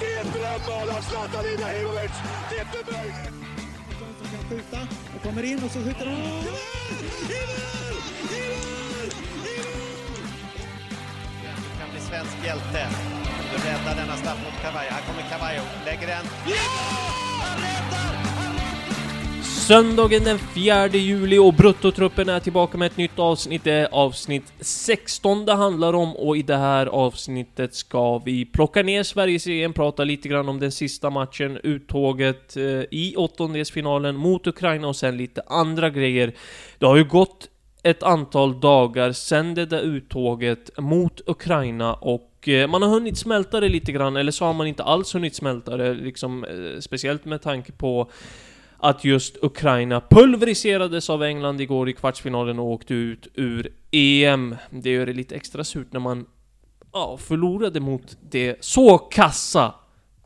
Det är ett drömmål av Zlatan Ibrahimovic! Det är inte möjligt! som kan skjuta och kommer in och så skjuter han. I mål! I mål! I mål! Du kan bli svensk hjälte. Du räddar denna straff mot Cavallo. Här kommer Cavallo, lägger den. Ja! Han räddar! Söndagen den 4 juli och Bruttotruppen är tillbaka med ett nytt avsnitt. Det är avsnitt 16 det handlar om och i det här avsnittet ska vi plocka ner Sveriges Sverigeserien, prata lite grann om den sista matchen, uttåget eh, i åttondelsfinalen mot Ukraina och sen lite andra grejer. Det har ju gått ett antal dagar sedan det där uttåget mot Ukraina och eh, man har hunnit smälta det lite grann, eller så har man inte alls hunnit smälta det, liksom, eh, speciellt med tanke på att just Ukraina pulveriserades av England igår i kvartsfinalen och åkte ut ur EM. Det gör det lite extra surt när man ja, förlorade mot det så kassa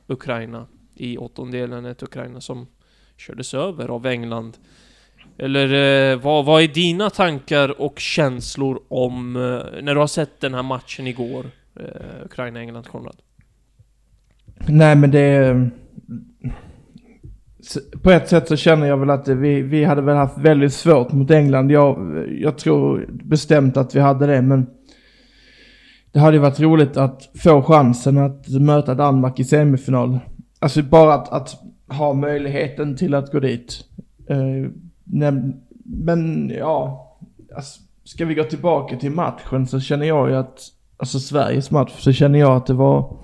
Ukraina i åttondelen. Ett Ukraina som kördes över av England. Eller eh, vad, vad är dina tankar och känslor om eh, när du har sett den här matchen igår? Eh, Ukraina-England, Konrad. Nej men det... Eh, på ett sätt så känner jag väl att vi, vi hade väl haft väldigt svårt mot England. Jag, jag tror bestämt att vi hade det men det hade ju varit roligt att få chansen att möta Danmark i semifinal. Alltså bara att, att ha möjligheten till att gå dit. Eh, men ja, alltså, ska vi gå tillbaka till matchen så känner jag ju att, alltså Sveriges match, så känner jag att det var,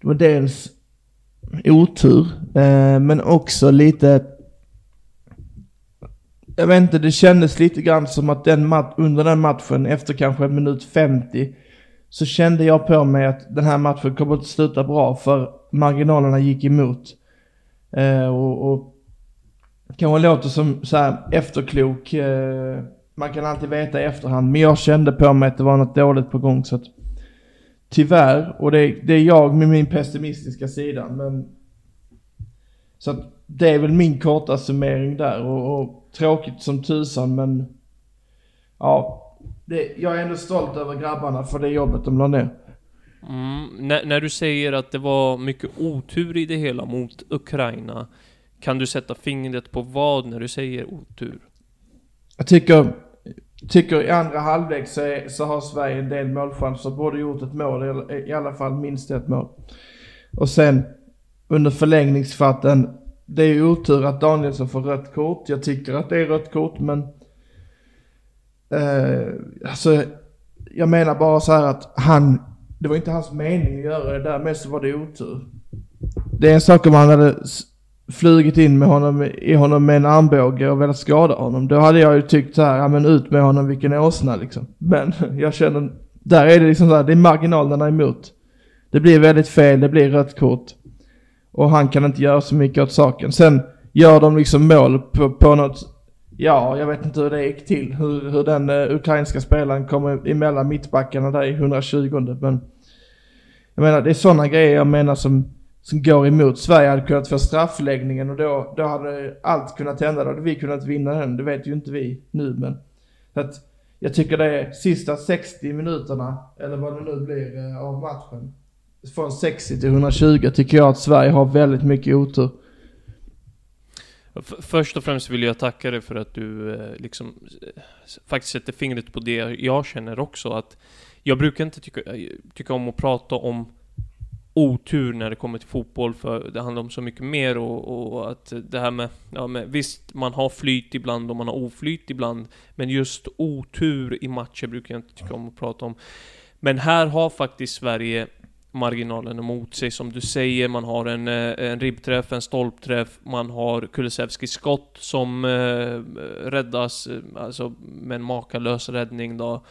det var dels otur, eh, men också lite, jag vet inte, det kändes lite grann som att den mat under den matchen, efter kanske minut 50, så kände jag på mig att den här matchen kommer att sluta bra för marginalerna gick emot. Eh, och, och kanske låter som så här efterklok, eh, man kan alltid veta i efterhand, men jag kände på mig att det var något dåligt på gång så att Tyvärr, och det, det är jag med min pessimistiska sida, men så att det är väl min korta summering där och, och tråkigt som tusan men ja, det, jag är ändå stolt över grabbarna för det jobbet de la ner. Mm, när, när du säger att det var mycket otur i det hela mot Ukraina, kan du sätta fingret på vad när du säger otur? Jag tycker tycker i andra halvlek så, är, så har Sverige en del målchanser. Både gjort ett mål, eller i alla fall minst ett mål. Och sen under förlängningsfatten, det är ju otur att Danielsson får rött kort. Jag tycker att det är rött kort men... Eh, alltså, jag menar bara så här att han, det var inte hans mening att göra det, därmed så var det otur. Det är en sak om han hade flugit in med honom, i honom med en armbåge och velat skada honom. Då hade jag ju tyckt så här, ja men ut med honom vilken åsna liksom. Men jag känner, där är det liksom så här, det är marginalerna emot. Det blir väldigt fel, det blir rött kort. Och han kan inte göra så mycket åt saken. Sen gör de liksom mål på, på något, ja jag vet inte hur det gick till. Hur, hur den uh, ukrainska spelaren kommer emellan mittbackarna där i 120 men jag menar det är sådana grejer jag menar som som går emot. Sverige hade kunnat få straffläggningen och då, då hade allt kunnat hända. Då hade vi kunnat vinna den. Det vet ju inte vi nu men. Så att jag tycker det är sista 60 minuterna, eller vad det nu blir, eh, av matchen. Från 60 till 120 tycker jag att Sverige har väldigt mycket otur. Först och främst vill jag tacka dig för att du eh, liksom faktiskt sätter fingret på det jag känner också att jag brukar inte tycka, eh, tycka om att prata om otur när det kommer till fotboll för det handlar om så mycket mer och, och att det här med, ja med, visst man har flyt ibland och man har oflyt ibland men just otur i matcher brukar jag inte tycka om att prata om. Men här har faktiskt Sverige marginalen emot sig som du säger, man har en, eh, en ribbträff, en stolpträff, man har Kulusevskis skott som eh, räddas, eh, alltså med en makalös räddning då.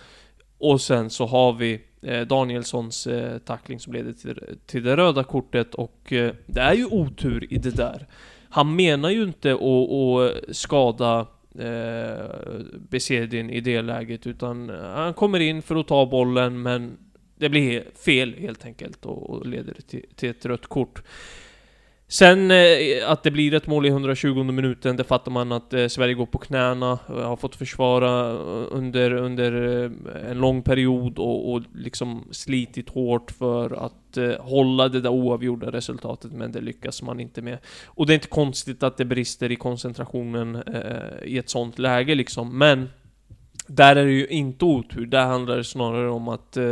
Och sen så har vi eh, Danielssons eh, tackling som leder till, till det röda kortet och eh, det är ju otur i det där. Han menar ju inte att, att skada eh, Besedin i det läget utan han kommer in för att ta bollen men det blir fel helt enkelt och, och leder till, till ett rött kort. Sen eh, att det blir ett mål i 120 minuten, det fattar man att eh, Sverige går på knäna, eh, har fått försvara under, under en lång period och, och liksom slitit hårt för att hålla det där oavgjorda resultatet, men det lyckas man inte med. Och det är inte konstigt att det brister i koncentrationen eh, i ett sånt läge liksom, men där är det ju inte otur, där handlar det snarare om att eh,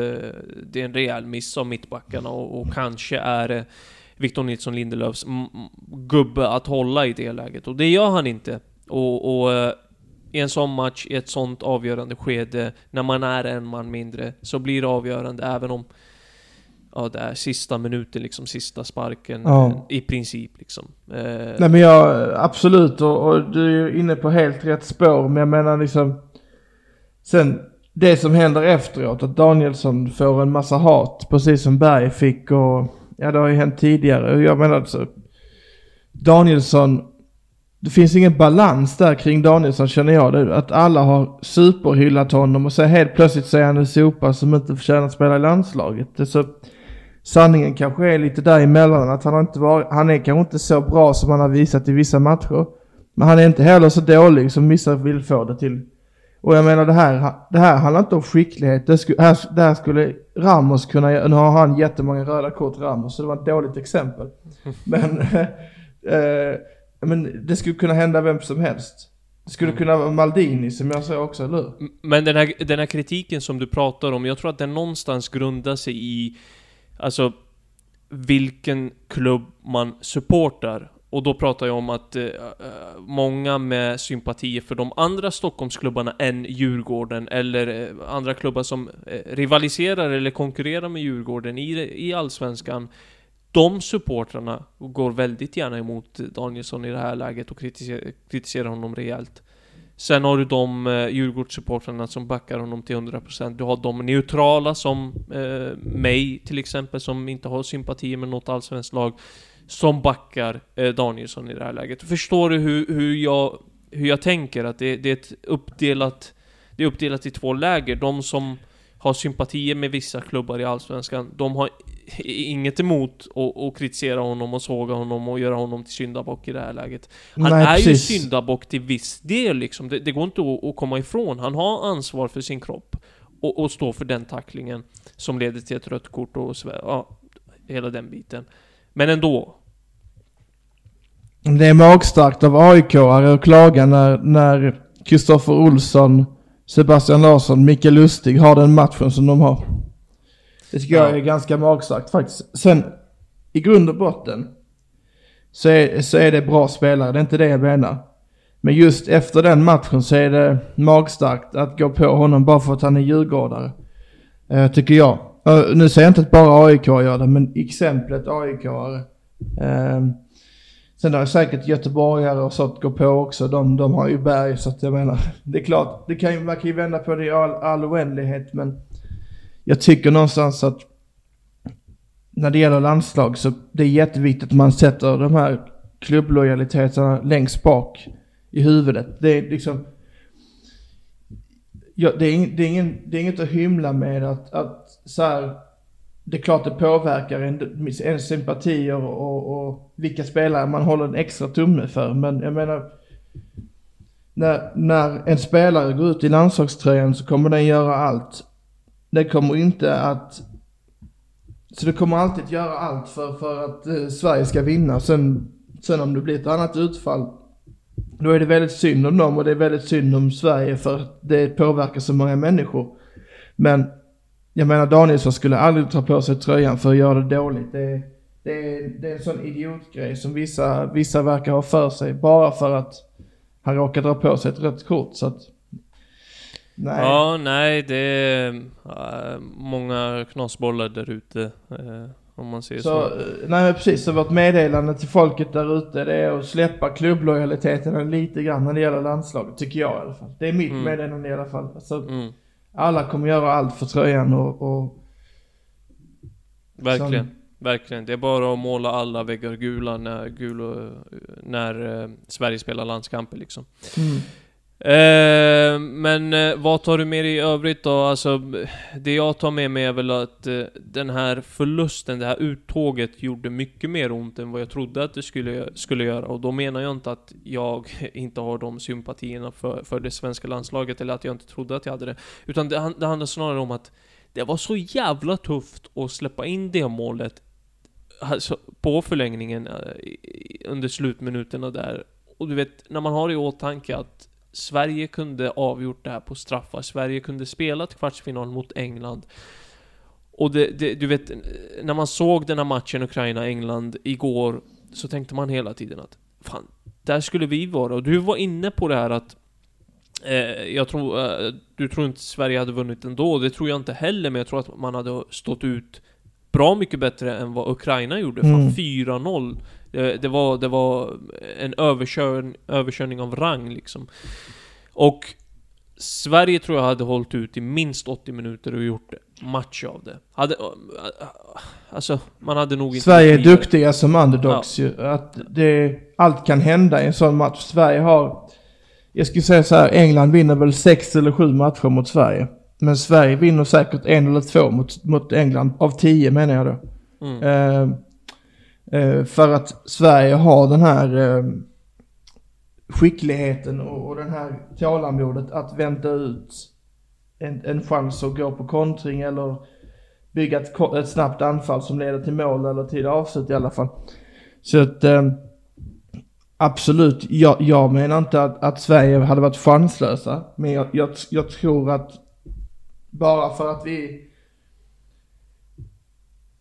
det är en rejäl miss av mittbackarna och, och kanske är det Victor Nilsson Lindelöfs gubbe att hålla i det läget. Och det gör han inte. Och, och eh, i en sån match, i ett sånt avgörande skede, när man är en man mindre, så blir det avgörande även om Ja, det är sista minuten, liksom sista sparken, Ja. eh, i princip liksom. Eh, Nej men jag, absolut och, och du är ju inne på helt rätt spår men jag menar liksom Sen det som händer efteråt att Danielsson får en massa hat precis som Berg fick och ja det har ju hänt tidigare och jag menar alltså Danielsson det finns ingen balans där kring Danielsson känner jag. Det, att alla har superhyllat honom och så helt plötsligt så är han en sopa som inte förtjänar att spela i landslaget. Det så, sanningen kanske är lite däremellan. Att han, har inte varit, han är kanske inte så bra som han har visat i vissa matcher. Men han är inte heller så dålig som vissa vill få det till. Och jag menar det här, det här handlar inte om skicklighet. Det, sku, här, det här skulle Ramos kunna göra. Nu har han jättemånga röda kort Ramos så det var ett dåligt exempel. Men, eh, men det skulle kunna hända vem som helst. Det skulle kunna vara Maldini som jag sa också, eller hur? Men den här, den här kritiken som du pratar om, jag tror att den någonstans grundar sig i Alltså Vilken klubb man supportar och då pratar jag om att eh, eh Många med sympatier för de andra Stockholmsklubbarna än Djurgården Eller eh, andra klubbar som eh, rivaliserar eller konkurrerar med Djurgården i, i Allsvenskan de supportrarna går väldigt gärna emot Danielsson i det här läget och kritiserar, kritiserar honom rejält. Sen har du de eh, Djurgårdssupportrarna som backar honom till 100%. Du har de neutrala som eh, mig till exempel, som inte har sympatier med något allsvenskt lag, som backar eh, Danielsson i det här läget. Förstår du hur, hur, jag, hur jag tänker? Att det, det är ett uppdelat, det är uppdelat i två läger. De som har sympatier med vissa klubbar i Allsvenskan, de har inget emot att, kritisera honom och såga honom och göra honom till syndabock i det här läget. Han Nej, är precis. ju syndabock till viss del liksom. Det, det går inte att, att komma ifrån. Han har ansvar för sin kropp. Och, och stå för den tacklingen som leder till ett rött kort och ja, hela den biten. Men ändå. Det är magstarkt av AIK-are att klaga när, när Kristoffer Olsson, Sebastian Larsson, Mikael Lustig har den matchen som de har. Det tycker jag Ja. är ganska magstarkt faktiskt. Sen, i grund och botten, så är, så är det bra spelare, det är inte det jag menar. Men just efter den matchen så är det magstarkt att gå på honom bara för att han är djurgårdare. Eh, tycker jag. Eh, nu säger jag inte att bara AIK gör det, men exemplet AIK-are. Eh, Sen har säkert göteborgare och sånt går på också. De, de har ju berg så att jag menar. Det är klart, det kan ju, man kan ju vända på det i all, all oändlighet men jag tycker någonstans att när det gäller landslag så det är jätteviktigt att man sätter de här klubblojaliteterna längst bak i huvudet. Det är liksom ja, det, är det, är ingen, det är inget att hymla med att, att så här, det är klart det påverkar en, ens sympatier och, och vilka spelare man håller en extra tumme för. Men jag menar, när, när en spelare går ut i landslagströjan så kommer den göra allt. Det kommer inte att... Så det kommer alltid att göra allt för, för att eh, Sverige ska vinna. Sen, sen om det blir ett annat utfall, då är det väldigt synd om dem och det är väldigt synd om Sverige för det påverkar så många människor. Men jag menar Danielsson skulle aldrig ta på sig tröjan för att göra det dåligt. Det, det, är, det är en sån idiotgrej som vissa, vissa verkar ha för sig bara för att han råkar dra på sig ett rött kort. Så att, nej. Ja, nej, det är äh, många knasbollar där ute. Eh, om man säger så. Så, eh, nej precis, så vårt meddelande till folket där ute det är att släppa klubblojaliteten lite grann när det gäller landslaget, tycker jag i alla fall. Det är mitt Mm. meddelande i alla fall. Alltså, Mm, alla kommer göra allt för tröjan och, och verkligen. Som- Verkligen. Det är bara att måla alla väggar gula när, gul när eh, Sverige spelar landskamper liksom. mm. Eh, men eh, vad tar du med dig i övrigt då? Alltså, det jag tar med mig är väl att eh, den här förlusten, det här uttåget gjorde mycket mer ont än vad jag trodde att det skulle, skulle göra. Och då menar jag inte att jag inte har de sympatierna för, för det svenska landslaget, eller att jag inte trodde att jag hade det. Utan det, det handlar snarare om att det var så jävla tufft att släppa in det målet alltså, på förlängningen eh, under slutminuterna där. Och du vet, när man har i åtanke att Sverige kunde avgjort det här på straffar. Sverige kunde spela till kvartsfinal mot England. Och det, det, du vet, när man såg den här matchen Ukraina-England igår så tänkte man hela tiden att fan, där skulle vi vara. Och du var inne på det här att eh, jag tror, eh, du tror inte Sverige hade vunnit ändå, det tror jag inte heller, men jag tror att man hade stått ut bra mycket bättre än vad Ukraina gjorde. Fan, Mm. 4-0. Det, det, var, det var en överkör, överkörning av rang liksom. Och Sverige tror jag hade hållit ut i minst 80 minuter och gjort match av det. Hade, alltså, man hade nog inte... Sverige är duktiga som underdogs ju. Att det, allt kan hända i en sån match. Sverige har, jag skulle säga så här, England vinner väl sex eller sju matcher mot Sverige. Men Sverige vinner säkert en eller två mot, mot England, av tio menar jag då. Mm. Eh, eh, Eh, för att Sverige har den här eh, skickligheten och, och den här tålamodet att vänta ut en, en chans att gå på kontring eller bygga ett, ett snabbt anfall som leder till mål eller till avslut i alla fall. Så att eh, absolut, jag, jag menar inte att, att Sverige hade varit chanslösa. Men jag, jag, jag tror att bara för att vi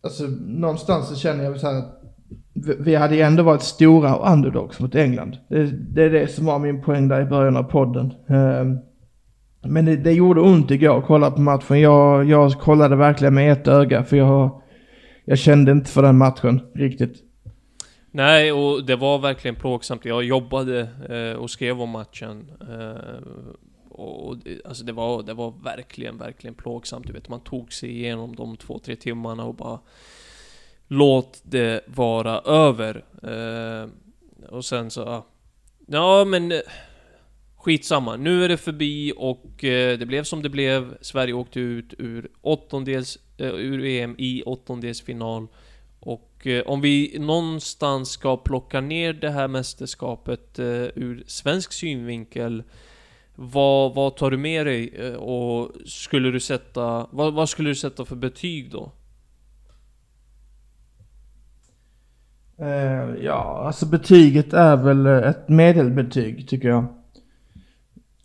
Alltså någonstans så känner jag så här att vi- hade ju ändå varit stora underdogs mot England. Det, det är det som var min poäng där i början av podden. Ehm, men det, det gjorde ont igår att kolla på matchen. Jag, jag kollade verkligen med ett öga för jag, jag kände inte för den matchen riktigt. Nej, och det var verkligen plågsamt. Jag jobbade eh, och skrev om matchen. Eh, och det, alltså det var, det var verkligen, verkligen plågsamt. Du vet, man tog sig igenom de två, tre timmarna och bara Låt det vara över. Eh, och sen så, ja. Men... Eh, skitsamma, nu är det förbi och eh, det blev som det blev. Sverige åkte ut ur åttondels, eh, ur EM i åttondelsfinal. Och eh, om vi någonstans ska plocka ner det här mästerskapet eh, ur svensk synvinkel vad, vad tar du med dig eh, och skulle du sätta, vad, vad skulle du sätta för betyg då? Uh, ja, alltså betyget är väl eh, ett medelbetyg tycker jag.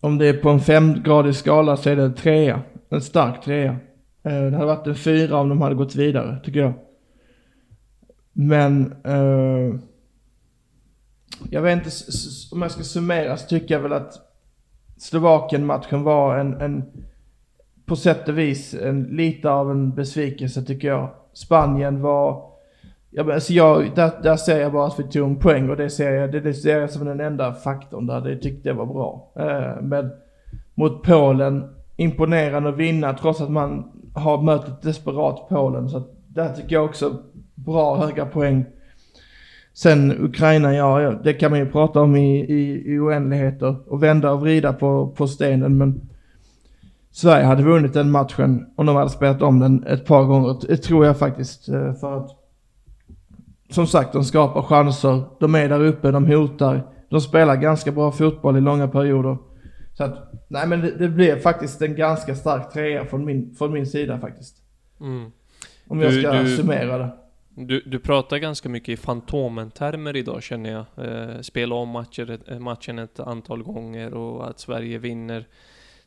Om det är på en femgradig skala så är det en trea. En stark trea. Uh, det hade varit en fyra om de hade gått vidare, tycker jag. Men... Uh, jag vet inte, om jag ska summera så tycker jag väl att Slovakien-matchen var en, en... På sätt och vis en, lite av en besvikelse tycker jag. Spanien var... Ja, men alltså jag, där, där ser jag bara att vi tog en poäng och det ser jag, det, det ser jag som den enda faktorn där. Det tyckte jag var bra. Eh, men mot Polen, imponerande att vinna trots att man har mött ett desperat Polen. Så att där tycker jag också bra höga poäng. Sen Ukraina, ja, det kan man ju prata om i, i, i oändligheter och vända och vrida på, på stenen. Men Sverige hade vunnit den matchen om de hade spelat om den ett par gånger. Det tror jag faktiskt. Eh, för att som sagt, de skapar chanser. De är där uppe, de hotar. De spelar ganska bra fotboll i långa perioder. Så att, nej men det, det blev faktiskt en ganska stark trea från min, från min sida faktiskt. Mm. Om jag Du- ska du- summera det. Du, du pratar ganska mycket i fantomen-termer idag känner jag. Eh, spela om matcher, eh, matchen ett antal gånger och att Sverige vinner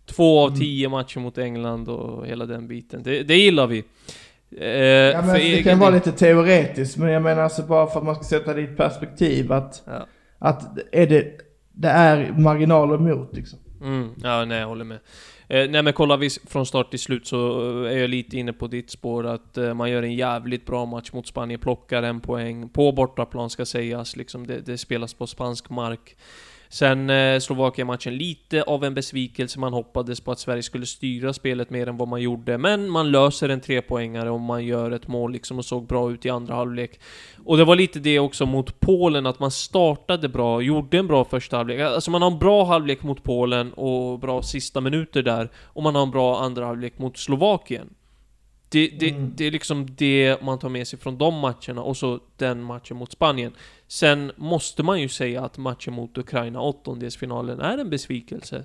två av Mm. tio matcher mot England och hela den biten. Det, det gillar vi. Eh, Ja, men för det kan vara lite teoretiskt, men jag menar alltså bara för att man ska sätta det i ett perspektiv att, Ja. att är det, det är marginaler mot liksom. Mm, ja, nej, jag håller med. Eh, nej men kollar vi från start till slut så eh, är jag lite inne på ditt spår att eh, man gör en jävligt bra match mot Spanien, plockar en poäng på bortaplan ska sägas, liksom det, det spelas på spansk mark. Sen eh, Slovakien-matchen, lite av en besvikelse. Man hoppades på att Sverige skulle styra spelet mer än vad man gjorde. Men man löser en trepoängare och man gör ett mål liksom och såg bra ut i andra halvlek. Och det var lite det också mot Polen, att man startade bra, gjorde en bra första halvlek. Alltså man har en bra halvlek mot Polen och bra sista minuter där. Och man har en bra andra halvlek mot Slovakien. Det, det, Mm. det är liksom det man tar med sig från de matcherna och så den matchen mot Spanien. Sen måste man ju säga att matchen mot Ukraina, åttondelsfinalen, är en besvikelse.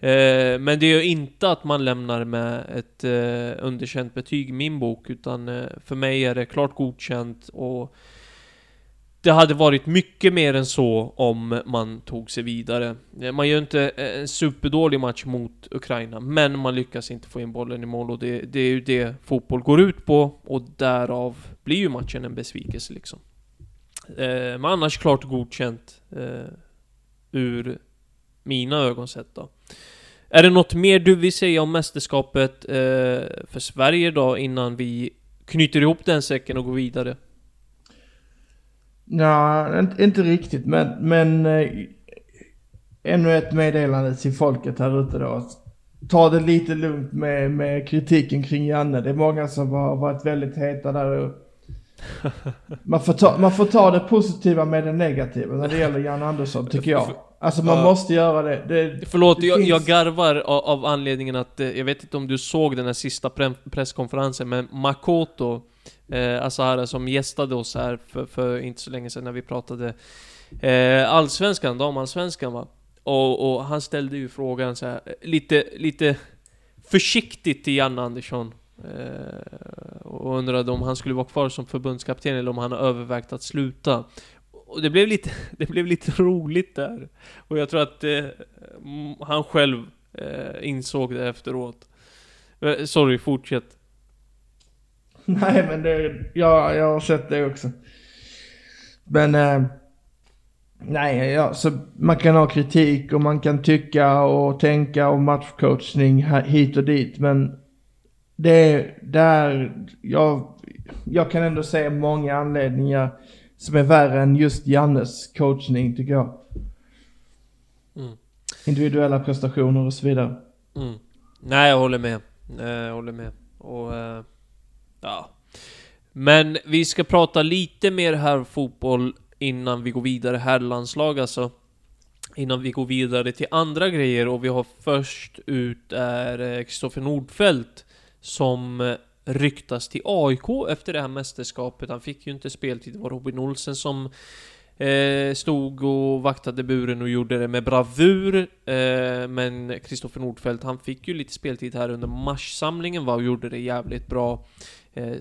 Eh, men det gör inte att man lämnar med ett eh, underkänt betyg i min bok, utan eh, för mig är det klart godkänt och det hade varit mycket mer än så om man tog sig vidare. Eh, man gör inte eh, en superdålig match mot Ukraina, men man lyckas inte få in bollen i mål och det, det är ju det fotboll går ut på och därav blir ju matchen en besvikelse liksom. Eh, men annars klart godkänt eh, ur mina ögon sett då. Är det något mer du vill säga om mästerskapet eh, för Sverige då innan vi knyter ihop den säcken och går vidare? Ja, inte, inte riktigt men, men eh, ännu ett meddelande till folket här ute då. Ta det lite lugnt med, med kritiken kring Janne. Det är många som har varit väldigt heta där. Och man, får ta, man får ta det positiva med det negativa när det gäller Jan Andersson tycker jag. Alltså man Ja. måste göra det. det Förlåt, det jag, jag finns- garvar av, av anledningen att, eh, jag vet inte om du såg den här sista pre presskonferensen, men Makoto, eh, Asahara som gästade oss här för, för inte så länge sedan när vi pratade eh, Allsvenskan, damallsvenskan va? Och, och han ställde ju frågan så här, lite, lite försiktigt till Janne Andersson. Eh, och undrade om han skulle vara kvar som förbundskapten eller om han har övervägt att sluta. Och det blev lite, det blev lite roligt där. Och jag tror att eh, han själv eh, insåg det efteråt. Eh, sorry, fortsätt. Nej men det, ja, jag har sett det också. Men, eh, nej, ja, så man kan ha kritik och man kan tycka och tänka om matchcoachning hit och dit. Men det är där, jag, jag kan ändå se många anledningar som är värre än just Jannes coachning tycker jag. Mm. Individuella prestationer och så vidare. Mm. Nej, jag håller med. Eh, Jag håller med. Och, eh, ja. Men vi ska prata lite mer här fotboll innan vi går vidare herrlandslag alltså. Innan vi går vidare till andra grejer och vi har först ut är eh, Kristoffer Nordfeldt som eh, ryktas till AIK efter det här mästerskapet. Han fick ju inte speltid, det var Robin Olsen som Eh, stod och vaktade buren och gjorde det med bravur. Eh, men Kristoffer Nordfeldt, han fick ju lite speltid här under marssamlingen va, och gjorde det jävligt bra. Eh,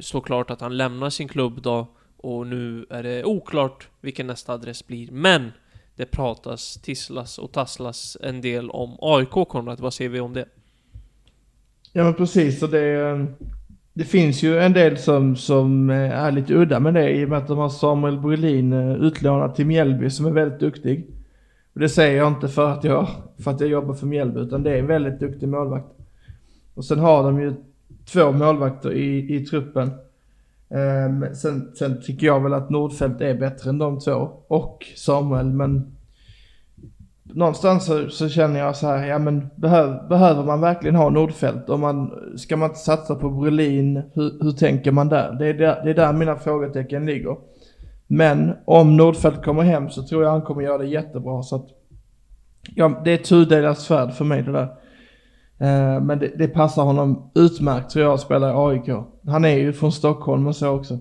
står klart att han lämnar sin klubb då. Och nu är det oklart vilken nästa adress blir. Men det pratas, tisslas och tasslas en del om AIK Konrad. Vad säger vi om det? Ja men precis och det, det finns ju en del som, som eh, är lite udda med det i och med att de har Samuel Brolin eh, utlånad till Mjällby som är väldigt duktig. Och det säger jag inte för att jag, för att jag jobbar för Mjällby utan det är en väldigt duktig målvakt. Och sen har de ju två målvakter i, i truppen. Um, sen, sen tycker jag väl att Nordfeldt är bättre än de två och Samuel men någonstans så, så känner jag så här, ja men behöv, behöver man verkligen ha Nordfeldt? Om man, ska man inte satsa på Brolin? Hur, hur tänker man där? Det är där, det är där mina frågetecken ligger. Men om Nordfeldt kommer hem så tror jag han kommer göra det jättebra så att ja, det är tudelat svärd för mig det där. Eh, men det, det passar honom utmärkt tror jag att spela i AIK. Han är ju från Stockholm och så också.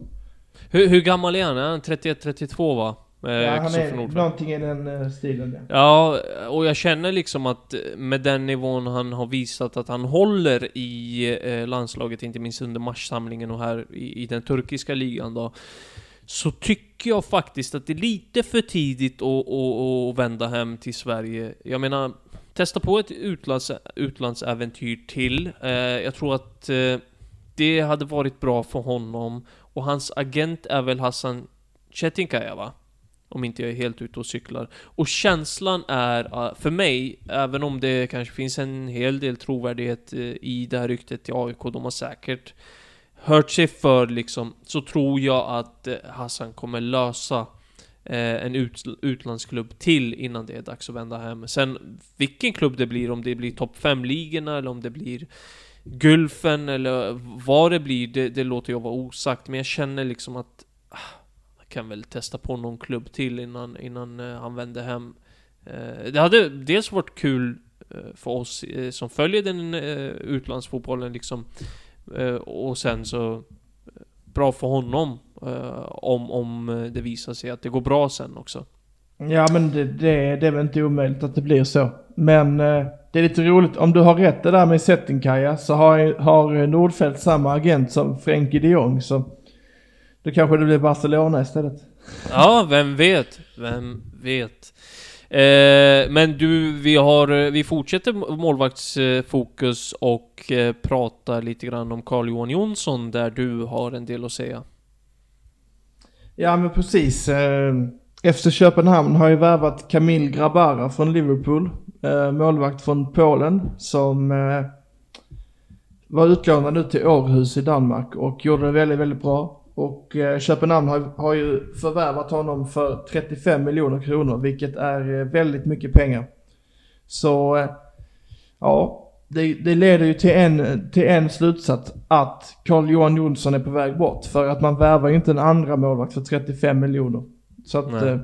Hur, hur gammal är han? Är han 31-32 va? Eh, Ja, han är någonting i den eh, stilen. Ja. Ja, och jag känner liksom att med den nivån han har visat att han håller i eh, landslaget, inte minst under marssamlingen och här i, i den turkiska ligan då. Så tycker jag faktiskt att det är lite för tidigt att, att, att vända hem till Sverige. Jag menar, testa på ett utlands, utlandsäventyr till. Eh, jag tror att eh, det hade varit bra för honom. Och hans agent är väl Hassan Chetinkaya va? Om inte jag är helt ute och cyklar. Och känslan är, eh, för mig, även om det kanske finns en hel del trovärdighet eh, i det här ryktet till AIK, de har säkert hört sig för liksom, så tror jag att eh, Hassan kommer lösa Eh, en ut, utlandsklubb till innan det är dags att vända hem. Sen vilken klubb det blir, om det blir topp 5-ligorna eller om det blir Gulfen eller vad det blir, det, det låter jag vara osagt. Men jag känner liksom att ah, jag kan väl testa på någon klubb till innan, innan eh, han vänder hem. Eh, det hade dels varit kul för oss som följer den utlandsfotbollen liksom. Och sen så bra för honom eh, om, om eh, det visar sig att det går bra sen också. Ja men det, det, det är väl inte omöjligt att det blir så. Men eh, det är lite roligt, om du har rätt det där med Settingkaja så har, har Nordfeldt samma agent som Frenkie de Jong så då kanske det blir Barcelona istället. Ja, vem vet? Vem vet? Eh, men du, vi har, eh, vi fortsätter målvaktsfokus och eh, pratar lite grann om Carl-Johan Jonsson där du har en del att säga. Ja men precis. Eh, Efter Köpenhamn har ju värvat Kamil Grabara från Liverpool. Eh, målvakt från Polen som var utlånad nu till Århus i Danmark och gjorde det väldigt, väldigt bra. Och eh, Köpenhamn har, har ju förvärvat honom för 35 miljoner kronor vilket är eh, väldigt mycket pengar. Så eh, ja, det, det leder ju till en, till en slutsats att Carl-Johan Jonsson är på väg bort. För att man värvar ju inte en andra målvakt för 35 miljoner. Så att, eh,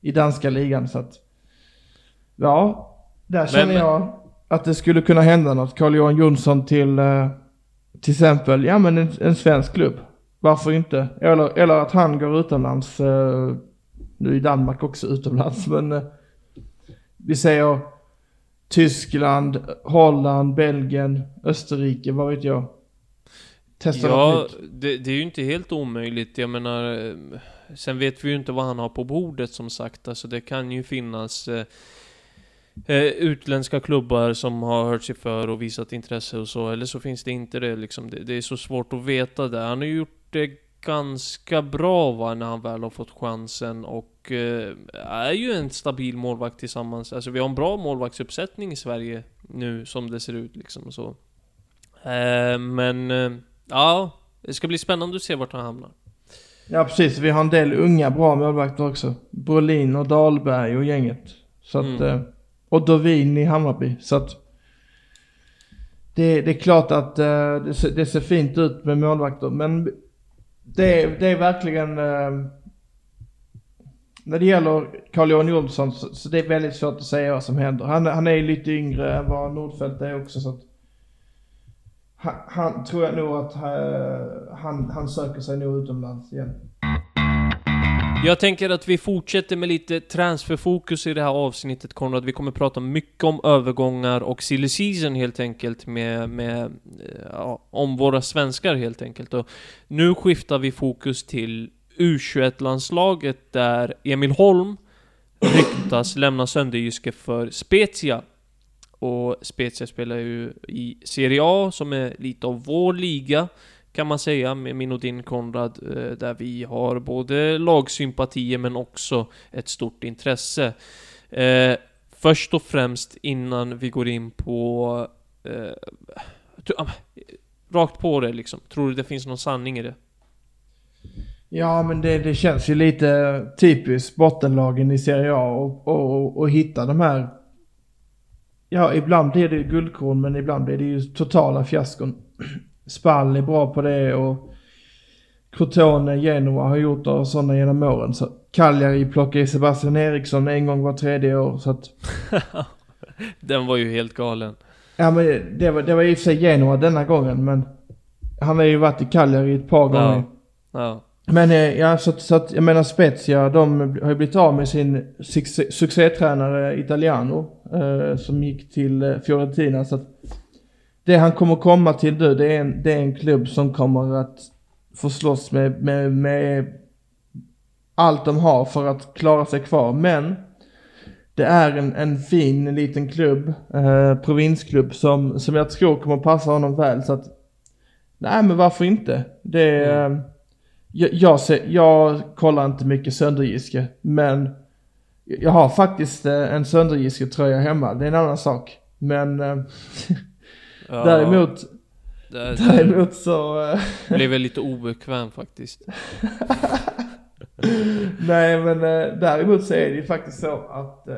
i danska ligan så att, ja, där känner Men- jag att det skulle kunna hända något. Carl-Johan Jonsson till, eh, till exempel, ja men en, en svensk klubb. Varför inte? Eller, eller att han går utomlands, eh, nu är Danmark också utomlands men eh, vi säger Tyskland, Holland, Belgien, Österrike, vad vet jag. Testa Ja, något nytt. det, det är ju inte helt omöjligt. Jag menar, eh, sen vet vi ju inte vad han har på bordet som sagt. Alltså det kan ju finnas eh, eh, utländska klubbar som har hört sig för och visat intresse och så. Eller så finns det inte det liksom. Det, det är så svårt att veta det. Han har ju gjort det ganska bra va, när han väl har fått chansen och eh, är ju en stabil målvakt tillsammans. Alltså vi har en bra målvaktsuppsättning i Sverige nu som det ser ut liksom och så. Eh, men eh, ja, det ska bli spännande att se vart han hamnar. Ja precis, vi har en del unga bra målvakter också. Brolin och Dahlberg och gänget. Så att, Mm. och Dovin i Hammarby. Så att det, det är klart att det, ser, det ser fint ut med målvakter. Men det, är- det är verkligen... eh, när det gäller Carl-Johan Jonsson så, så det är väldigt svårt att säga vad som händer. Han, han är ju lite yngre än vad Nordfeldt är också så att han, han tror jag nog att eh, han, han söker sig nog utomlands igen. Jag tänker att vi fortsätter med lite transferfokus i det här avsnittet Konrad. Vi kommer prata mycket om övergångar och silly season helt enkelt med, med eh, ja, om våra svenskar helt enkelt. Och nu skiftar vi fokus till U21-landslaget där Emil Holm ryktas lämna Sönderjyske för Spezia. Och Spezia spelar ju i Serie A som är lite av vår liga kan man säga med min och din Konrad eh, där vi har både lagsympatier men också ett stort intresse. Eh, först och främst innan vi går in på eh, ah, rakt på det liksom. Tror du det finns någon sanning i det? Ja, men det, det känns ju lite typiskt bottenlagen i Serie A och, och, och hitta de här... Ja, ibland blir det guldkorn men ibland blir det ju totala fiaskon. Spall är bra på det och Crotone, Genoa har gjort sådana genom åren. Så Cagliari plockar ju Sebastian Eriksson en gång var tredje år så att... Den var ju helt galen. Ja men det var, det var i och för sig Genoa denna gången men... Han har ju varit i Cagliari ett par gånger. Ja. Ja. Men eh, ja, så, att- så att jag menar Spezia, de har ju blivit av med sin succé, succétränare Italiano. Eh, som gick till eh, Fiorentina. Så att det han kommer komma till nu, det är en, det är en klubb som kommer att få slåss med, med, med allt de har för att klara sig kvar. Men det är en, en fin liten klubb, eh, provinsklubb som, som jag tror kommer passa honom väl. Så att, nej men varför inte? Det är... eh, jag, jag, ser, jag kollar inte mycket Sönderjyske, men jag har faktiskt eh, en Sönderjyske tröja hemma. Det är en annan sak. Men eh, Ja, däremot, det, däremot så... eh, blev jag lite obekväm faktiskt. Nej men eh, däremot så är det ju faktiskt så att eh,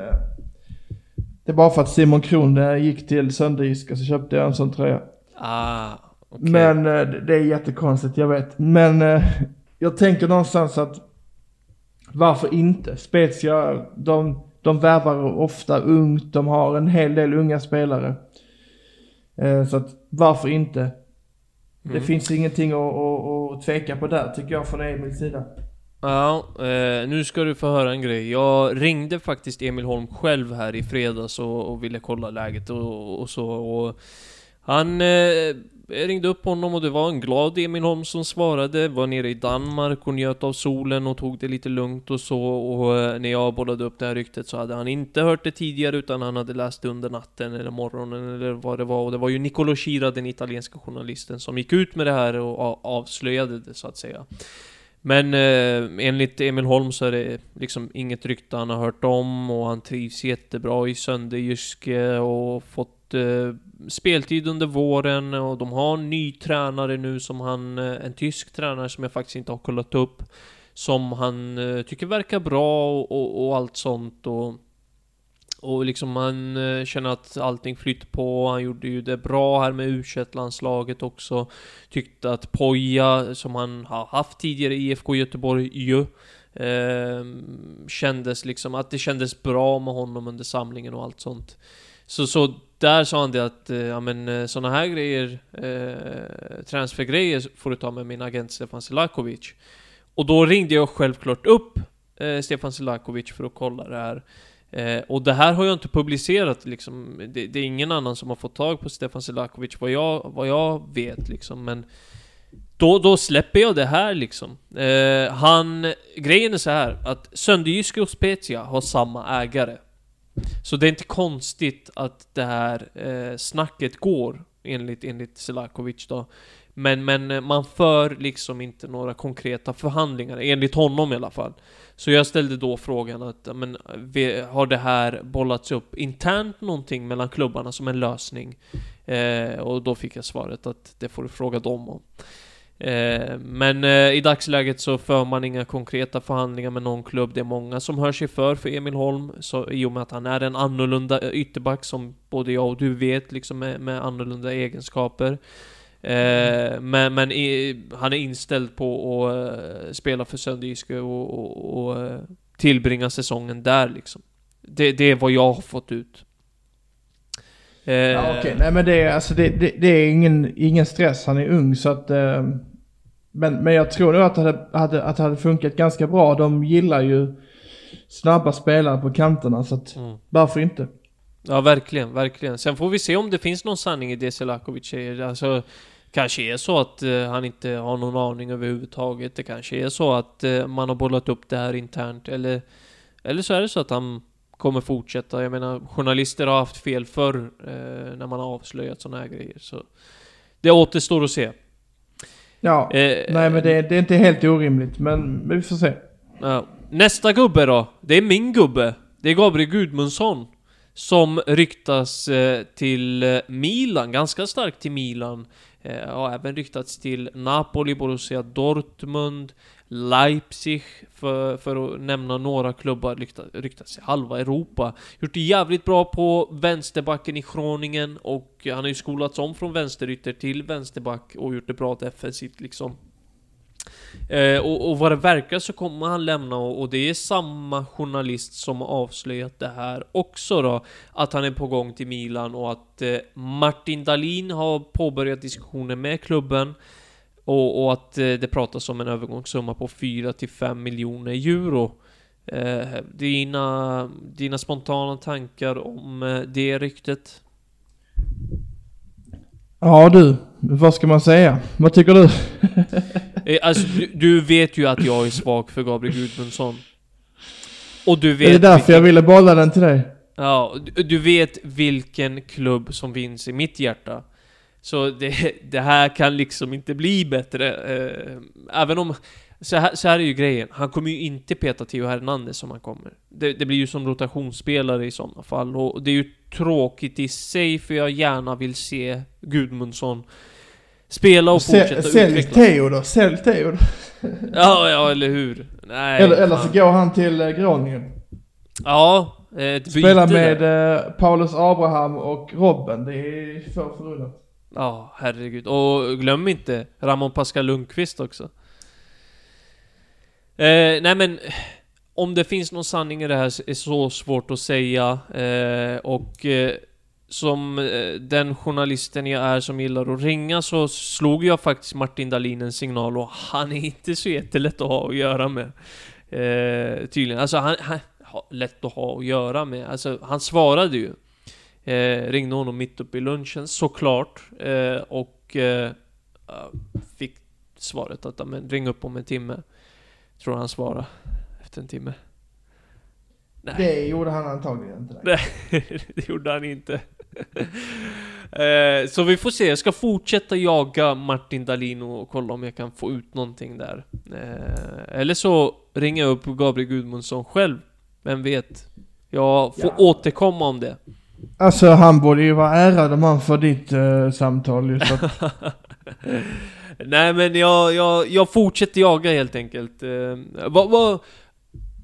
det är bara för att Simon Kron gick till Sönderjyska så köpte jag en sån tröja. Ah, okej. Men eh, det det är jättekonstigt, jag vet. Men eh, jag tänker någonstans att varför inte? Spezia, de, de värvar ofta ungt, de har en hel del unga spelare. Eh, så att varför inte? Det Mm. finns ingenting att, att, att tveka på där tycker jag från Emils sida. Ja, eh, nu ska du få höra en grej. Jag ringde faktiskt Emil Holm själv här i fredags och, och ville kolla läget och, och så. Och han eh, ringde upp honom och det var en glad Emil Holm som svarade. Var nere i Danmark och njöt av solen och tog det lite lugnt och så. Och eh, när jag bollade upp det här ryktet så hade han inte hört det tidigare utan han hade läst det under natten eller morgonen eller vad det var. Och det var ju Nicolo Schira, den italienska journalisten, som gick ut med det här och avslöjade det så att säga. Men eh, enligt Emil Holm så är det liksom inget rykte han har hört om och han trivs jättebra i Sönderjyske och fått eh, speltid under våren och de har en ny tränare nu som han, eh, en tysk tränare som jag faktiskt inte har kollat upp. Som han eh, tycker verkar bra och, och, och allt sånt och och liksom han eh, känner att allting flyter på, han gjorde ju det bra här med u landslaget också. Tyckte att Poja, som han har haft tidigare i IFK Göteborg ju, eh, kändes liksom att det kändes bra med honom under samlingen och allt sånt. Så, så där sa han det att, eh, ja men eh, såna här grejer, eh, transfergrejer får du ta med min agent Stefan Selakovic. Och då ringde jag självklart upp eh, Stefan Selakovic för att kolla det här. Eh, och det här har jag inte publicerat liksom. Det, det är ingen annan som har fått tag på Stefan Selakovic vad jag, vad jag vet liksom. Men då, då släpper jag det här liksom. Eh, han, grejen är så här att Sönderjyske och Spezia har samma ägare. Så det är inte konstigt att det här eh, snacket går enligt, enligt Selakovic då. Men, men eh, man för liksom inte några konkreta förhandlingar, enligt honom i alla fall. Så jag ställde då frågan att, men, har det här bollats upp internt någonting mellan klubbarna som en lösning? Eh, och då fick jag svaret att det får du fråga dem om. Eh, men eh, i dagsläget så för man inga konkreta förhandlingar med någon klubb. Det är många som hör sig för för Emil Holm, så, i och med att han är en annorlunda eh, ytterback som både jag och du vet, liksom med, med annorlunda egenskaper. Eh, men men i, han är inställd på att eh, spela för Sönderjyske och, och, och eh, tillbringa säsongen där liksom. Det, det är vad jag har fått ut. Ja, Okej, nej men det är, alltså, det, det, det är ingen, ingen stress, han är ung så att... Uh men, men jag tror nog att det hade, hade, att det hade funkat ganska bra. De gillar ju snabba spelare på kanterna så att Mm. varför inte? Ja, verkligen, verkligen. Sen får vi se om det finns någon sanning i det Selakovic säger. Alltså, kanske är så att eh, han inte har någon aning överhuvudtaget. Det kanske är så att eh, man har bollat upp det här internt. Eller, eller så är det så att han kommer fortsätta. Jag menar, journalister har haft fel förr eh, när man har avslöjat sådana här grejer. Så det återstår att se. Ja, Eh, nej men det, det är inte helt orimligt men, men vi får se. Ja. Nästa gubbe då? Det är min gubbe. Det är Gabriel Gudmundsson. Som ryktas eh, till eh, Milan, ganska starkt till Milan. Eh, har även ryktats till Napoli, Borussia Dortmund, Leipzig, för, för att nämna några klubbar. ryktas i halva Europa. Gjort det jävligt bra på vänsterbacken i Groningen och han har ju skolats om från vänsterytter till vänsterback och gjort det bra defensivt liksom. Eh, och, och vad det verkar så kommer han lämna och, och det är samma journalist som har avslöjat det här också då. Att han är på gång till Milan och att eh, Martin Dahlin har påbörjat diskussioner med klubben. Och, och att eh, det pratas om en övergångssumma på 4-5 miljoner euro. Eh, dina, dina spontana tankar om eh, det ryktet? Ja du, vad ska man säga? Vad tycker du? Eh, alltså, du, du vet ju att jag är svag för Gabriel Gudmundsson. Och du vet... är det därför vilken- jag ville bolla den till dig? Ja, du, du vet vilken klubb som finns i mitt hjärta. Så det, det här kan liksom inte bli bättre. Eh, även om... Så här, så här är ju grejen. Han kommer ju inte peta Theo Hernandez om han kommer. Det, det blir ju som rotationsspelare i sådana fall. Och det är ju tråkigt i sig, för jag gärna vill se Gudmundsson spela och Sä- fortsätta Sälj utvecklas. Theo då, sälj Theo då. Ja, ja, eller hur? Nej, eller, eller så går han till eh, Groningen. Ja, ett byte Spelar där. med eh, Paulus Abraham och Robben. Det är få förunnat. Ja, herregud. Och glöm inte Ramon Pascal Lundqvist också. Eh, nej men, om det finns någon sanning i det här är så svårt att säga. Eh, och eh, som eh, den journalisten jag är som gillar att ringa så slog jag faktiskt Martin Dahlin en signal och han är inte så jättelätt att ha att göra med. Eh, tydligen. Alltså han, han lätt att ha att göra med. Alltså han svarade ju. Eh, ringde honom mitt uppe i lunchen såklart. Eh, och eh, fick svaret att men, ring upp om en timme. Tror han svarade efter en timme. Nej. Det gjorde han antagligen inte. Nej. Det gjorde han inte. eh, så vi får se, jag ska fortsätta jaga Martin Dahlin och kolla om jag kan få ut någonting där. Eh, eller så ringer jag upp Gabriel Gudmundsson själv. Vem vet? Jag får Ja. återkomma om det. Alltså han borde ju vara ärad om han får ditt eh, samtal ju. Så att, Nej men jag, jag, jag fortsätter jaga helt enkelt. Eh, vad, vad,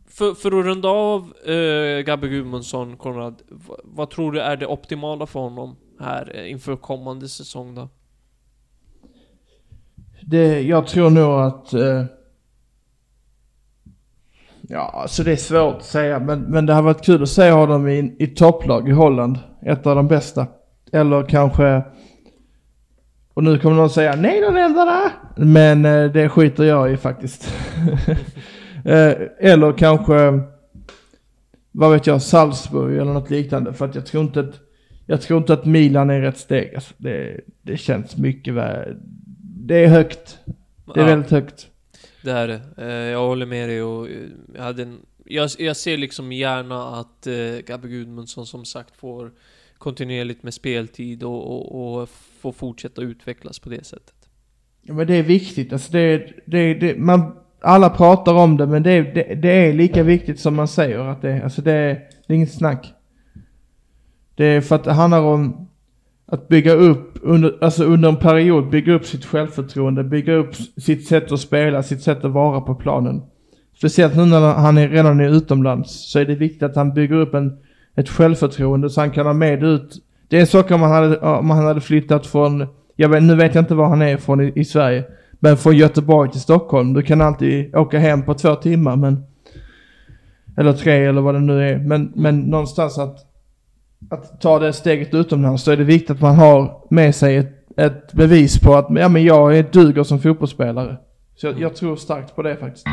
för, för att runda av eh, Gabbe Gudmundsson, Konrad. Vad, vad tror du är det optimala för honom här eh, inför kommande säsong då? det, jag tror nog att... Eh, ja, alltså det är svårt att säga. Men, men det har varit kul att se honom i, i topplag i Holland. Ett av de bästa. Eller kanske... Och nu kommer någon säga Nederländerna! Men eh, det skiter jag i faktiskt. eh, eller kanske... Vad vet jag, Salzburg eller något liknande. För att jag tror inte att... Jag tror inte att Milan är rätt steg. Alltså, det, det känns mycket väl... Det är högt. Det är Ja. väldigt högt. Det är det. Eh, jag håller med dig och jag hade en... Jag, jag ser liksom gärna att eh, Gabbe Gudmundsson som sagt får kontinuerligt med speltid och, och, och få fortsätta utvecklas på det sättet. Ja, men det är viktigt. Alltså det, det, det, man, alla pratar om det men det, det, det är lika viktigt som man säger att det är. Alltså det, är- det är inget snack. Det är för att det handlar om att bygga upp under, alltså under en period, bygga upp sitt självförtroende, bygga upp sitt sätt att spela, sitt sätt att vara på planen. Speciellt nu när han är redan är utomlands så är det viktigt att han bygger upp en, ett självförtroende så han kan ha med ut. Det är saker om han hade, om han hade flyttat från, jag vet, nu vet jag inte var han är från i, i Sverige, men från Göteborg till Stockholm. Du kan alltid åka hem på två timmar men, eller tre eller vad det nu är. Men, men någonstans att, att ta det steget utomlands så är det viktigt att man har med sig ett, ett bevis på att ja, men jag är duger som fotbollsspelare. Så jag, jag tror starkt på det faktiskt.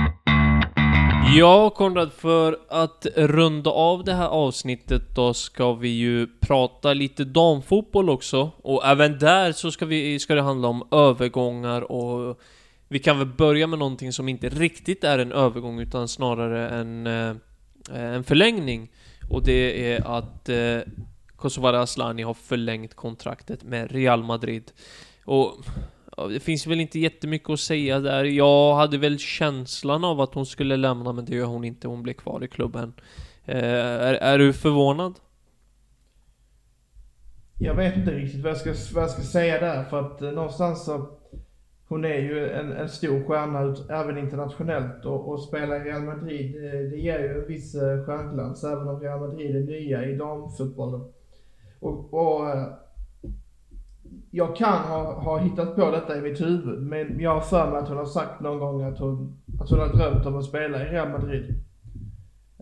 Ja, Konrad, för att runda av det här avsnittet då ska vi ju prata lite damfotboll också. Och även där så ska, vi, ska det handla om övergångar och vi kan väl börja med någonting som inte riktigt är en övergång utan snarare en, eh, en förlängning. Och det är att eh, Kosovare Asllani har förlängt kontraktet med Real Madrid. Och det finns väl inte jättemycket att säga där. Jag hade väl känslan av att hon skulle lämna, men det gör hon inte. Hon blir kvar i klubben. Eh, är, är du förvånad? Jag vet inte riktigt vad jag ska, vad jag ska säga där för att eh, någonstans så hon är ju en, en stor stjärna även internationellt och, och spela i Real Madrid det, det ger ju en viss eh, stjärnglans även om Real Madrid är nya i damfotbollen. Och, och eh, jag kan ha, ha hittat på detta i mitt huvud men jag har för mig att hon har sagt någon gång att hon, att hon har drömt om att spela i Real Madrid.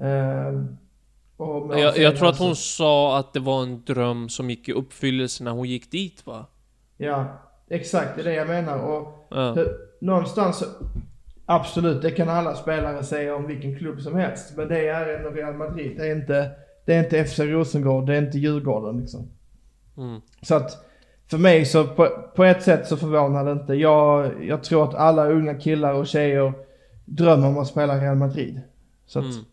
Ehm, och Jag, jag tror att hon sa att det var en dröm som gick i uppfyllelse när hon gick dit, va? Ja, exakt det är det jag menar. Och Ja. någonstans, absolut, det kan alla spelare säga om vilken klubb som helst. Men det är ändå Real Madrid. Det är inte, det är inte FC Rosengård, det är inte Djurgården liksom. Mm. Så att för mig så på, på ett sätt så förvånar det inte. Jag, jag tror att alla unga killar och tjejer drömmer om att spela Real Madrid. Så att, Mm.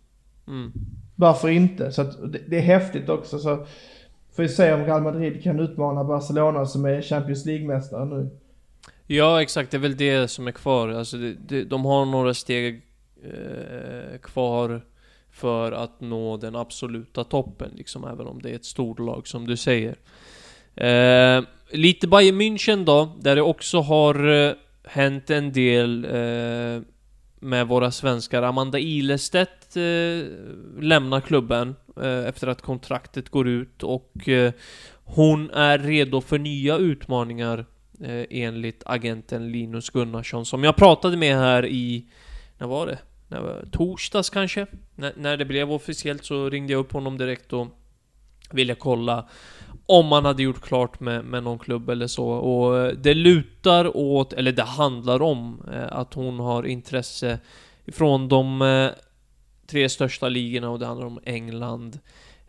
Mm. varför inte? Så att det, det är häftigt också. Så får vi se om Real Madrid kan utmana Barcelona som är Champions League-mästare nu. Ja, exakt. Det är väl det som är kvar. Alltså, det, det, de har några steg eh, kvar för att nå den absoluta toppen, liksom, även om det är ett storlag som du säger. Eh, lite Bayern München då, där det också har eh, hänt en del. Eh, med våra svenskar. Amanda Ilestedt eh, lämnar klubben eh, efter att kontraktet går ut och eh, hon är redo för nya utmaningar eh, enligt agenten Linus Gunnarsson som jag pratade med här i, när var det? När var, torsdags kanske? N när det blev officiellt så ringde jag upp honom direkt och ville kolla om man hade gjort klart med, med någon klubb eller så. Och eh, det lutar åt, eller det handlar om, eh, att hon har intresse från de eh, tre största ligorna och det handlar om England,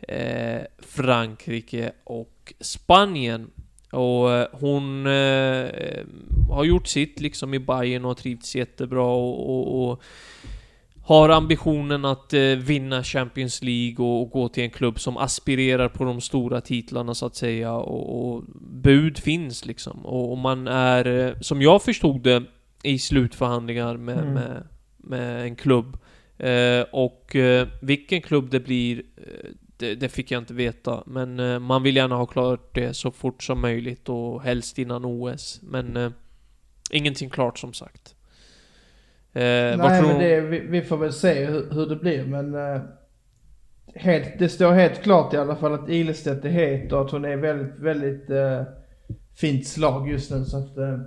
eh, Frankrike och Spanien. Och eh, hon eh, har gjort sitt liksom i Bayern och trivts jättebra och, och, och har ambitionen att eh, vinna Champions League och, och, gå till en klubb som aspirerar på de stora titlarna så att säga och, och bud finns liksom. Och, och, man är, eh, som jag förstod det, i slutförhandlingar med, mm. med, med, en klubb. Eh, och eh, vilken klubb det blir, eh, det, det, fick jag inte veta. Men eh, man vill gärna ha klart det så fort som möjligt och helst innan OS. Men ingenting klart som sagt. Eh, Nej, men det, vi, vi, får väl se hur, hur det blir, men eh, helt, det står helt klart i alla fall att Ilestedt är het och att hon är väldigt, väldigt eh, fint slag just nu. Så att, eh,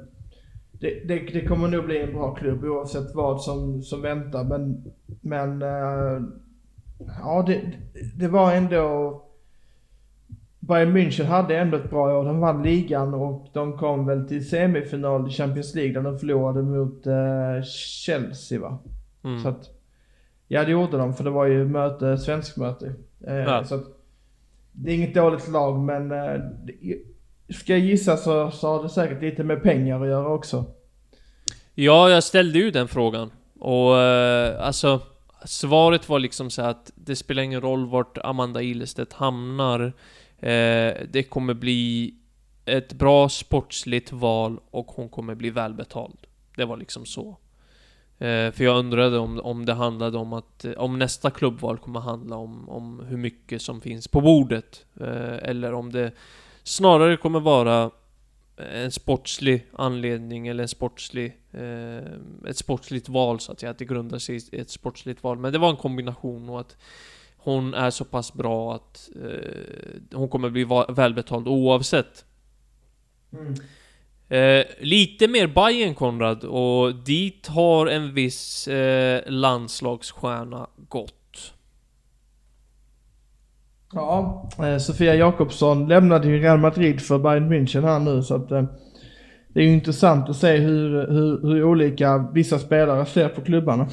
det, det, det, kommer nog bli en bra klubb oavsett vad som, som väntar. Men, men eh, ja, det, det var ändå Bayern München hade ändå ett bra år. De vann ligan och de kom väl till semifinal i Champions League där de förlorade mot uh, Chelsea va? Mm. Så att, ja det gjorde de för det var ju möte, svensk möte. Uh, ja. Så att, det är inget dåligt lag men uh, ska jag gissa så, så har det säkert lite med pengar att göra också. Ja, jag ställde ju den frågan. Och alltså, svaret var liksom så att det spelar ingen roll vart Amanda Ilestedt hamnar. Eh, det kommer bli ett bra sportsligt val och hon kommer bli välbetald. Det var liksom så. Eh, för jag undrade om, om det handlade om att, eh, om nästa klubbval kommer handla om, om hur mycket som finns på bordet. Eller om det snarare kommer vara en sportslig anledning eller en sportslig, ett sportsligt val så att säga, att det grundar sig i ett sportsligt val. Men det var en kombination och att hon är så pass bra att eh, hon kommer bli välbetald oavsett. Mm. Eh, lite mer Bayern Konrad och dit har en viss eh, landslagsstjärna gått. Ja, eh, Sofia Jakobsson lämnade ju Real Madrid för Bayern München här nu så att eh, det är ju intressant att se hur, hur, hur olika vissa spelare ser på klubbarna.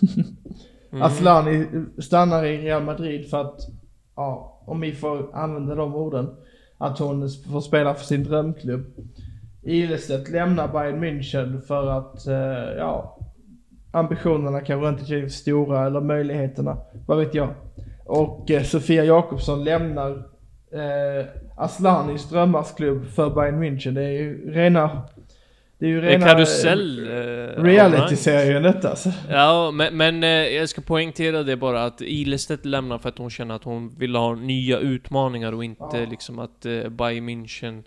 Mm. Aslani stannar i Real Madrid för att, ja, om vi får använda de orden, att hon får spela för sin drömklubb. Ilestedt lämnar Bayern München för att, eh, ja, ambitionerna kanske inte är stora eller möjligheterna, vad vet jag. Och eh, Sofia Jakobsson lämnar eh, Aslanis drömmarsklubb för Bayern München. Det är ju rena det är ju rena... Karusell... Eh, Reality-serien detta alltså. Ja, men, men eh, jag ska poängtera det bara att Ilestedt lämnar för att hon känner att hon vill ha nya utmaningar och inte ja. liksom att eh, Bayern München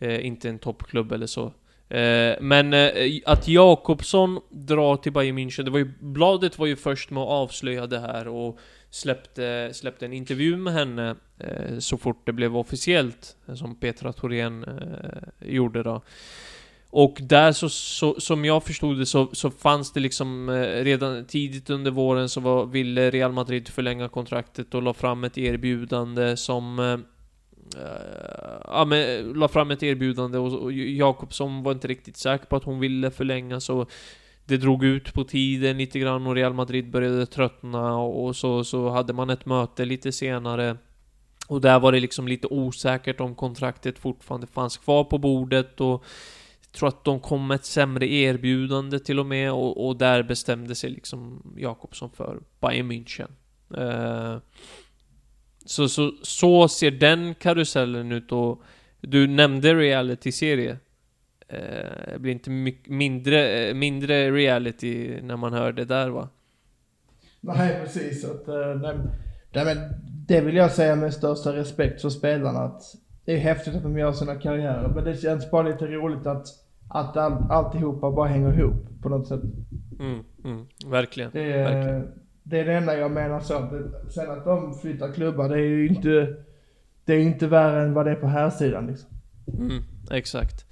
eh, inte är en toppklubb eller så. Eh, men eh, att Jakobsson drar till Bayern München, det var ju, bladet var ju först med att avslöja det här och släppte, släppte en intervju med henne eh, så fort det blev officiellt, som Petra Thorén gjorde då. Och där så, så, som jag förstod det så, så fanns det liksom eh, redan tidigt under våren så var, ville Real Madrid förlänga kontraktet och la fram ett erbjudande som eh, eh ja, men la fram ett erbjudande och, och Jakobsson var inte riktigt säker på att hon ville förlänga så det drog ut på tiden lite grann och Real Madrid började tröttna och så, så hade man ett möte lite senare. Och där var det liksom lite osäkert om kontraktet fortfarande fanns kvar på bordet och tror att de kom med ett sämre erbjudande till och med och, och där bestämde sig liksom Jakobsson för Bayern München. Eh, så, så, så ser den karusellen ut och du nämnde reality-serie. Eh, det blir inte mycket, mindre, eh, mindre reality när man hör det där va? Nej precis, att, eh, nej, nej, men det vill jag säga med största respekt för spelarna att det är häftigt att de gör sina karriärer, men det känns bara lite roligt att, att all, alltihopa bara hänger ihop på något sätt. Mm, mm, verkligen. Det är, verkligen. det är det enda jag menar så. Det- Sen att de flyttar klubbar, det är ju inte... Det är inte värre än vad det är på här sidan liksom. Mm, exakt.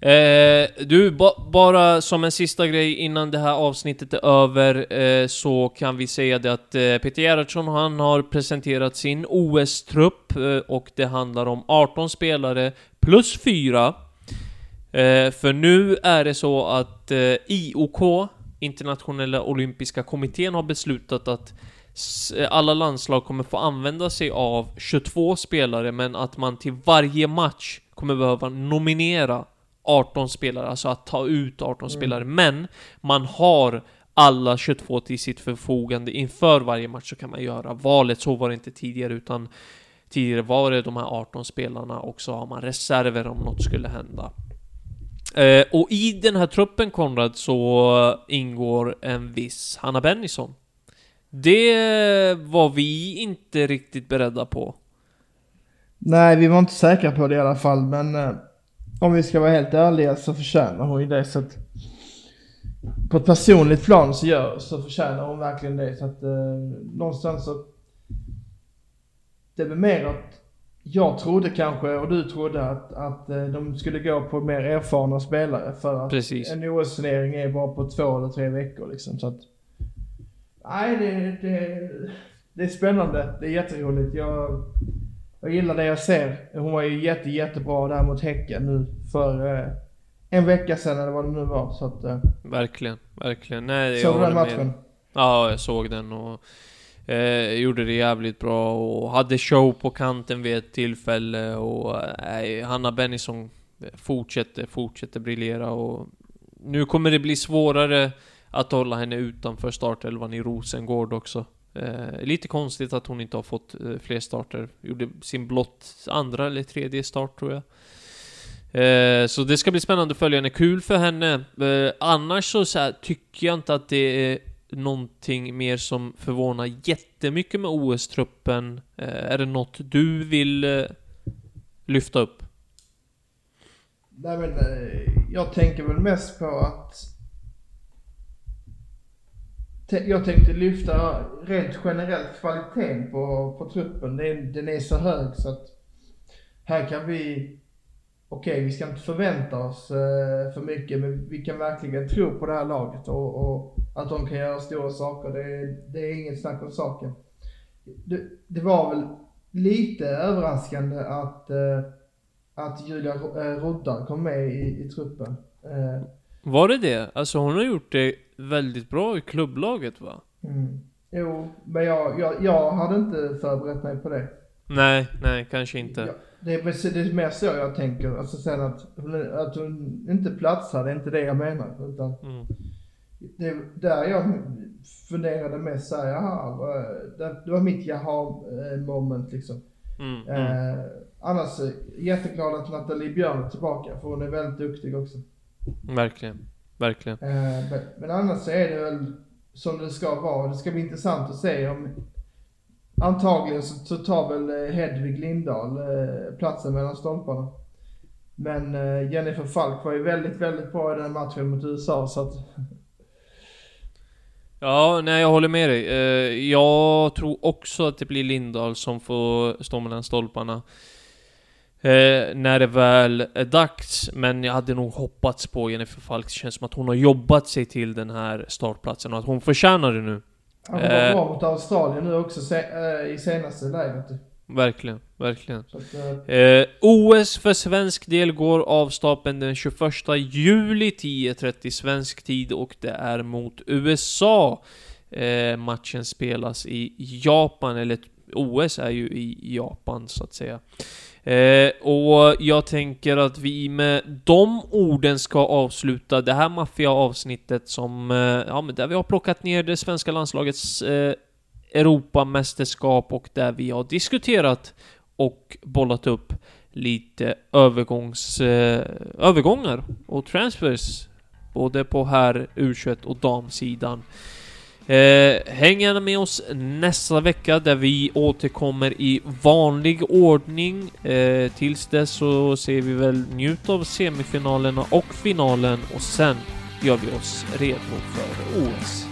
Eh, du, ba bara som en sista grej innan det här avsnittet är över eh, så kan vi säga det att eh, Peter Gerhardsson han har presenterat sin OS-trupp eh, och det handlar om 18 spelare plus 4. Eh, för nu är det så att eh, IOK, Internationella Olympiska Kommittén, har beslutat att eh, alla landslag kommer få använda sig av 22 spelare, men att man till varje match kommer behöva nominera 18 spelare, alltså att ta ut 18 spelare. Men man har alla 22 till sitt förfogande inför varje match så kan man göra valet. Så var det inte tidigare, utan tidigare var det de här 18 spelarna och så har man reserver om något skulle hända. Eh, och i den här truppen Konrad så ingår en viss Hanna Bennison. Det var vi inte riktigt beredda på. Nej, vi var inte säkra på det i alla fall, men eh, om vi ska vara helt ärliga så förtjänar hon ju det. Så att, på ett personligt plan så, gör, så förtjänar hon verkligen det. Så att eh, någonstans så... Det är mer att jag trodde kanske, och du trodde att, att eh, de skulle gå på mer erfarna spelare för att Precis. en OS-turnering är bara på två eller tre veckor liksom. Så att, nej, det, det, det är spännande. Det är jätteroligt. Jag, jag gillar det jag ser. Hon var ju jätte, jättebra där mot Häcken nu för eh, en vecka sedan eller vad det nu var. Så att, eh, Verkligen, verkligen. Nej, såg du den håller med. matchen? Ja, jag såg den och eh, gjorde det jävligt bra och hade show på kanten vid ett tillfälle och eh, Hanna Bennison fortsätter, fortsätter briljera och nu kommer det bli svårare att hålla henne utanför startelvan i Rosengård också. Eh, lite konstigt att hon inte har fått eh, fler starter. Gjorde sin blott andra eller tredje start tror jag. Eh, så det ska bli spännande att följa henne. Kul för henne. Eh, annars så, så här, tycker jag inte att det är någonting mer som förvånar jättemycket med OS-truppen. Eh, är det något du vill eh, lyfta upp? Nej men eh, jag tänker väl mest på att jag tänkte lyfta rent generellt kvaliteten på, på truppen. Den, den är så hög så att här kan vi, okej vi ska inte förvänta oss eh, för mycket men vi kan verkligen tro på det här laget och, och att de kan göra stora saker. Det, är- det är inget snack om saken. Det, det var väl lite överraskande att, eh, att Julia eh, Roddar kom med i, i truppen. Var det det? Alltså hon har gjort det väldigt bra i klubblaget va? Mm. Jo, men jag, jag, jag hade inte förberett mig på det. Nej, nej, kanske inte. Ja, det, är, precis- det är mer så jag tänker. Alltså sen att, att hon inte platsar, det är inte det jag menar. Utan Mm. det är där jag funderade mest såhär, jaha, det, det var mitt jaha moment liksom. Mm, mm. Eh, annars eh, jätteglad att Nathalie Björn är tillbaka, för hon är väldigt duktig också. Verkligen, verkligen. Eh, men, annars så är det väl som det ska vara. Det ska bli intressant att se om Antagligen så, så tar väl eh, Hedvig Lindahl eh, platsen mellan stolparna. Men eh, Jennifer Falk var ju väldigt, väldigt bra i den matchen mot USA så att... Ja, nej jag håller med dig. Eh, jag tror också att det blir Lindahl som får stå mellan stolparna. Eh, när det väl är dags, men jag hade nog hoppats på Jennifer Falk. Det känns som att hon har jobbat sig till den här startplatsen och att hon förtjänar det nu. Han var Eh. bra mot Australien nu också se, eh, i senaste läget. Verkligen, verkligen. Att, eh, Eh, OS för svensk del går av stapeln den 21 juli 10.30 svensk tid och det är mot USA. Eh, matchen spelas i Japan, eller OS är ju i Japan så att säga. Eh, och jag tänker att vi med de orden ska avsluta det här maffiga avsnittet som, eh, ja men där vi har plockat ner det svenska landslagets eh, Europamästerskap och där vi har diskuterat och bollat upp lite övergångs, eh, övergångar och transfers. Både på här U21 och damsidan. Eh, häng gärna med oss nästa vecka där vi återkommer i vanlig ordning. Eh, tills dess så ser vi väl njut av semifinalerna och finalen och sen gör vi oss redo för OS.